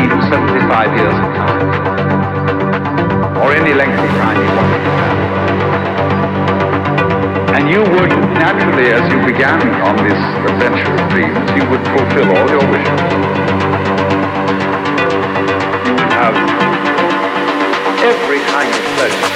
15 to 75 years of time, or any length of time you want. And you would naturally, as you began on this adventure of dreams, you would fulfill all your wishes. You would have every kind of pleasure.